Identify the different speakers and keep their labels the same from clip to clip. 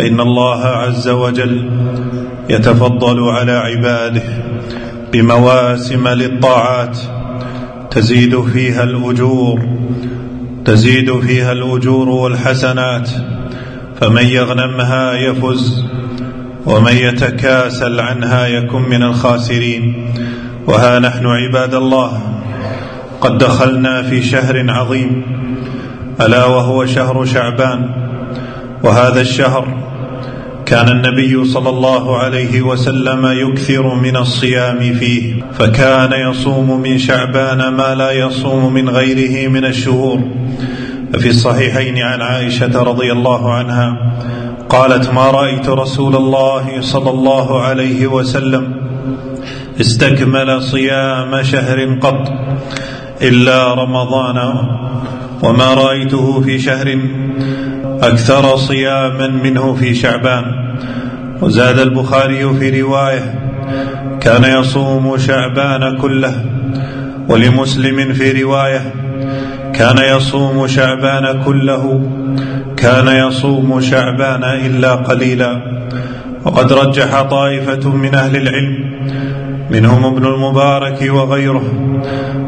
Speaker 1: فإن الله عز وجل يتفضل على عباده بمواسم للطاعات تزيد فيها الأجور تزيد فيها الأجور والحسنات فمن يغنمها يفز ومن يتكاسل عنها يكن من الخاسرين. وها نحن عباد الله قد دخلنا في شهر عظيم ألا وهو شهر شعبان وهذا الشهر كان النبي صلى الله عليه وسلم يكثر من الصيام فيه فكان يصوم من شعبان ما لا يصوم من غيره من الشهور. ففي الصحيحين عن عائشة رضي الله عنها قالت ما رأيت رسول الله صلى الله عليه وسلم استكمل صيام شهر قط إلا رمضان وما رأيته في شهر أكثر صياما منه في شعبان. وزاد البخاري في رواية كان يصوم شعبان كله. ولمسلم في رواية كان يصوم شعبان كله. كان يصوم شعبان إلا قليلا. وقد رجح طائفة من أهل العلم منهم ابن المبارك وغيره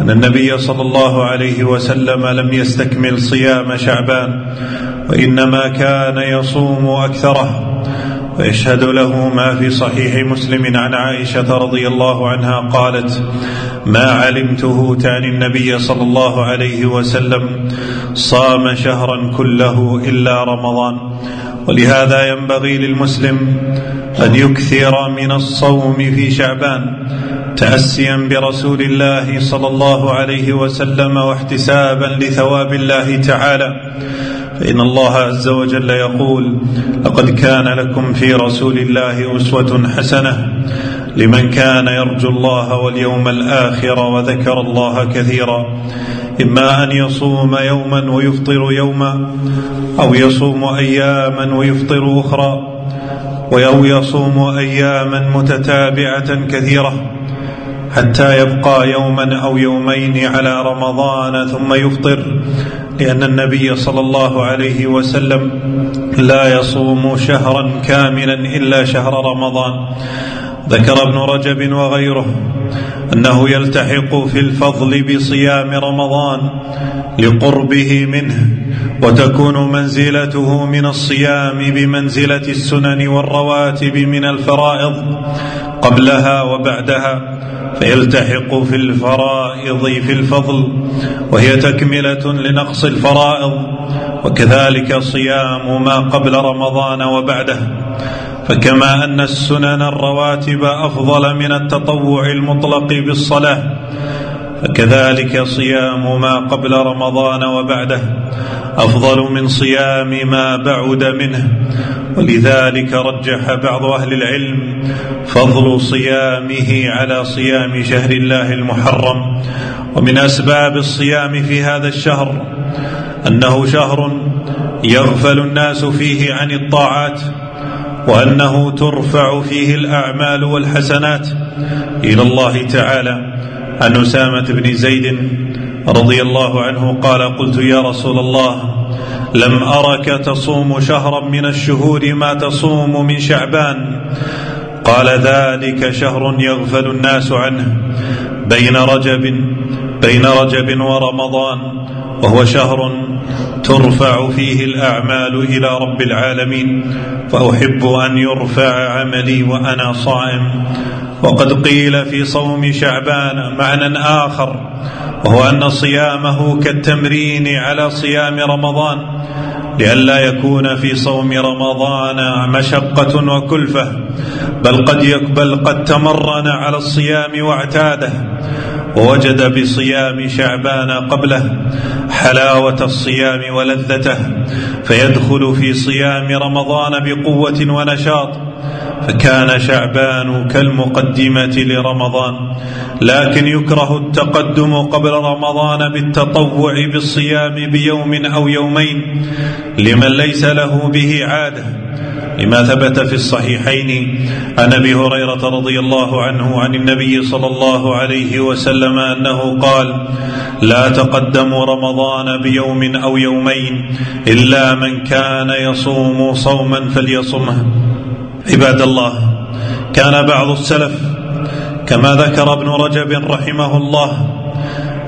Speaker 1: أن النبي صلى الله عليه وسلم لم يستكمل صيام شعبان وإنما كان يصوم أكثره ويشهد له ما في صحيح مسلم عن عائشة رضي الله عنها قالت ما علمته تعني النبي صلى الله عليه وسلم صام شهرا كله إلا رمضان ولهذا ينبغي للمسلم أن يكثر من الصوم في شعبان تأسيا برسول الله صلى الله عليه وسلم واحتسابا لثواب الله تعالى. فإن الله عز وجل يقول لقد كان لكم في رسول الله أسوة حسنة لمن كان يرجو الله واليوم الآخر وذكر الله كثيرا إما أن يصوم يوما ويفطر يوما أو يصوم أياما ويفطر أخرى أو يصوم أياما متتابعة كثيرة حتى يبقى يوما أو يومين على رمضان ثم يفطر لأن النبي صلى الله عليه وسلم لا يصوم شهرا كاملا إلا شهر رمضان. ذكر ابن رجب وغيره. أنه يلتحق في الفضل بصيام رمضان لقربه منه وتكون منزلته من الصيام بمنزلة السنن والرواتب من الفرائض قبلها وبعدها فيلتحق في الفرائض في الفضل وهي تكملة لنقص الفرائض وكذلك صيام ما قبل رمضان وبعده. فكما أن السنن الرواتب أفضل من التطوع المطلق بالصلاة فكذلك صيام ما قبل رمضان وبعده أفضل من صيام ما بعد منه. ولذلك رجح بعض أهل العلم فضل صيامه على صيام شهر الله المحرم. ومن أسباب الصيام في هذا الشهر أنه شهر يغفل الناس فيه عن الطاعات وأنه ترفع فيه الأعمال والحسنات إلى الله تعالى. عن أسامة بن زيد رضي الله عنه قال قلت يا رسول الله لم أرك تصوم شهرا من الشهور ما تصوم من شعبان. قال ذلك شهر يغفل الناس عنه بين رجب بين رجب ورمضان وهو شهر ترفع فيه الأعمال إلى رب العالمين فأحب أن يرفع عملي وأنا صائم. وقد قيل في صوم شعبان معنى آخر وهو أن صيامه كالتمرين على صيام رمضان لئلا يكون في صوم رمضان مشقة وكلفة بل قد يقبل قد تمرن على الصيام واعتاده. ووجد بصيام شعبان قبله حلاوة الصيام ولذته فيدخل في صيام رمضان بقوة ونشاط فكان شعبان كالمقدمة لرمضان لكن يكره التقدم قبل رمضان بالتطوع بالصيام بيوم أو يومين لمن ليس له به عادة لما ثبت في الصحيحين عن أبي هريرة رضي الله عنه عن النبي صلى الله عليه وسلم أنه قال لا تقدموا رمضان بيوم أو يومين إلا من كان يصوم صوما فليصمه. عباد الله كان بعض السلف كما ذكر ابن رجب رحمه الله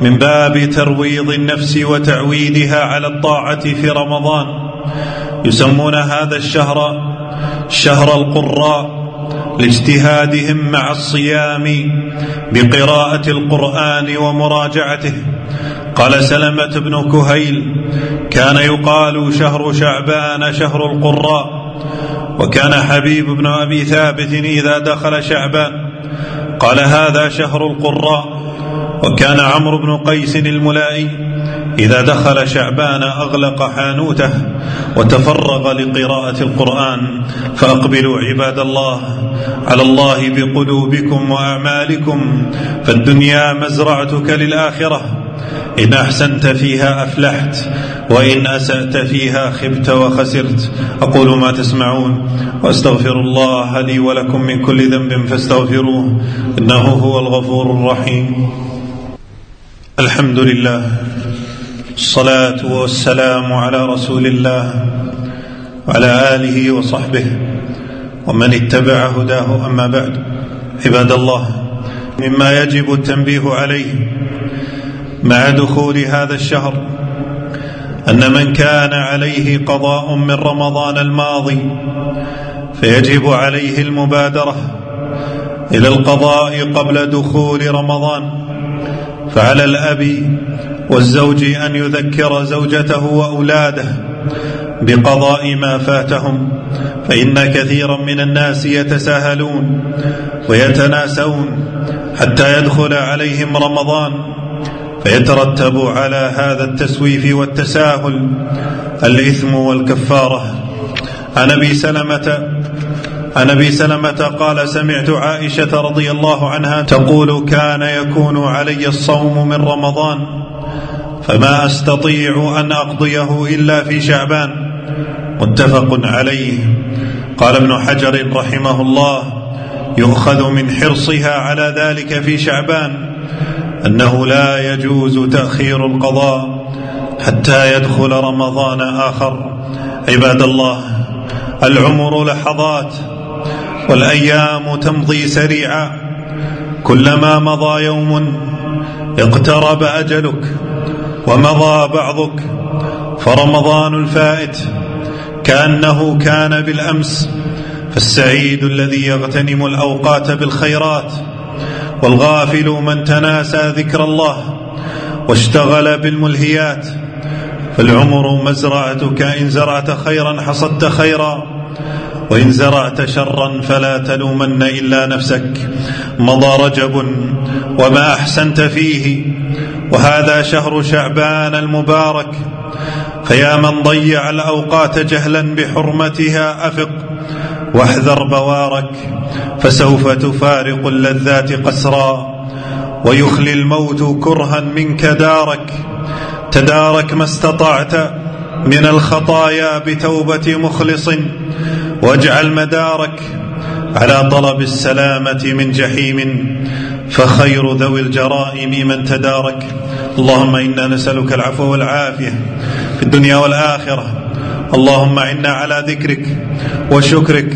Speaker 1: من باب ترويض النفس وتعويدها على الطاعة في رمضان يسمون هذا الشهر شهر القراء لاجتهادهم مع الصيام بقراءة القرآن ومراجعته. قال سلمة بن كهيل كان يقال شهر شعبان شهر القراء وكان حبيب بن أبي ثابت إذا دخل شعبان. قال هذا شهر القراء. وكان عمرو بن قيس الملائي إذا دخل شعبان أغلق حانوته وتفرغ لقراءة القرآن فأقبلوا عباد الله على الله بقلوبكم وأعمالكم فالدنيا مزرعتك للآخرة. إن أحسنت فيها أفلحت وإن أسأت فيها خبت وخسرت. أقول ما تسمعون وأستغفر الله لي ولكم من كل ذنب فاستغفروه إنه هو الغفور الرحيم. الحمد لله الصلاة والسلام على رسول الله وعلى آله وصحبه ومن اتبع هداه أما بعد عباد الله مما يجب التنبيه عليه مع دخول هذا الشهر أن من كان عليه قضاء من رمضان الماضي فيجب عليه المبادرة إلى القضاء قبل دخول رمضان. فعلى الأب والزوج أن يذكر زوجته وأولاده بقضاء ما فاتهم فإن كثيرا من الناس يتساهلون ويتناسون حتى يدخل عليهم رمضان فيترتب على هذا التسويف والتساهل الإثم والكفارة. عن أبي سلمة عن أبي سلمة قال سمعت عائشة رضي الله عنها تقول كان يكون علي الصوم من رمضان فما أستطيع أن أقضيه إلا في شعبان. متفق عليه. قال ابن حجر رحمه الله يؤخذ من حرصها على ذلك في شعبان أنه لا يجوز تأخير القضاء حتى يدخل رمضان آخر. عباد الله العمر لحظات والأيام تمضي سريعا. كلما مضى يوم اقترب أجلك ومضى بعضك فرمضان الفائت كأنه كان بالأمس. فالسعيد الذي يغتنم الأوقات بالخيرات والغافل من تناسى ذكر الله واشتغل بالملهيات. فالعمر مزرعتك إن زرعت خيرا حصدت خيرا. وإن زرعت شرا فلا تلومن إلا نفسك. مضى رجب وما أحسنت فيه. وهذا شهر شعبان المبارك. فيا من ضيع الأوقات جهلا بحرمتها أفق. واحذر بوارك فسوف تفارق اللذات قسرا. ويخلي الموت كرها منك دارك. تدارك ما استطعت من الخطايا بتوبة مخلص. واجعل مدارك على طلب السلامة من جحيم فخير ذوي الجرائم من تدارك. اللهم إنا نسألك العفو والعافية في الدنيا والآخرة. اللهم إنا على ذكرك وشكرك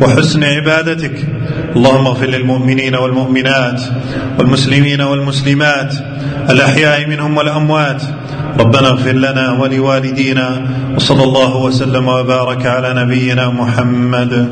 Speaker 1: وحسن عبادتك. اللهم اغفر للمؤمنين والمؤمنات والمسلمين والمسلمات الأحياء منهم والأموات. ربنا اغفر لنا ولوالدينا وصلى الله وسلم وبارك على نبينا محمد.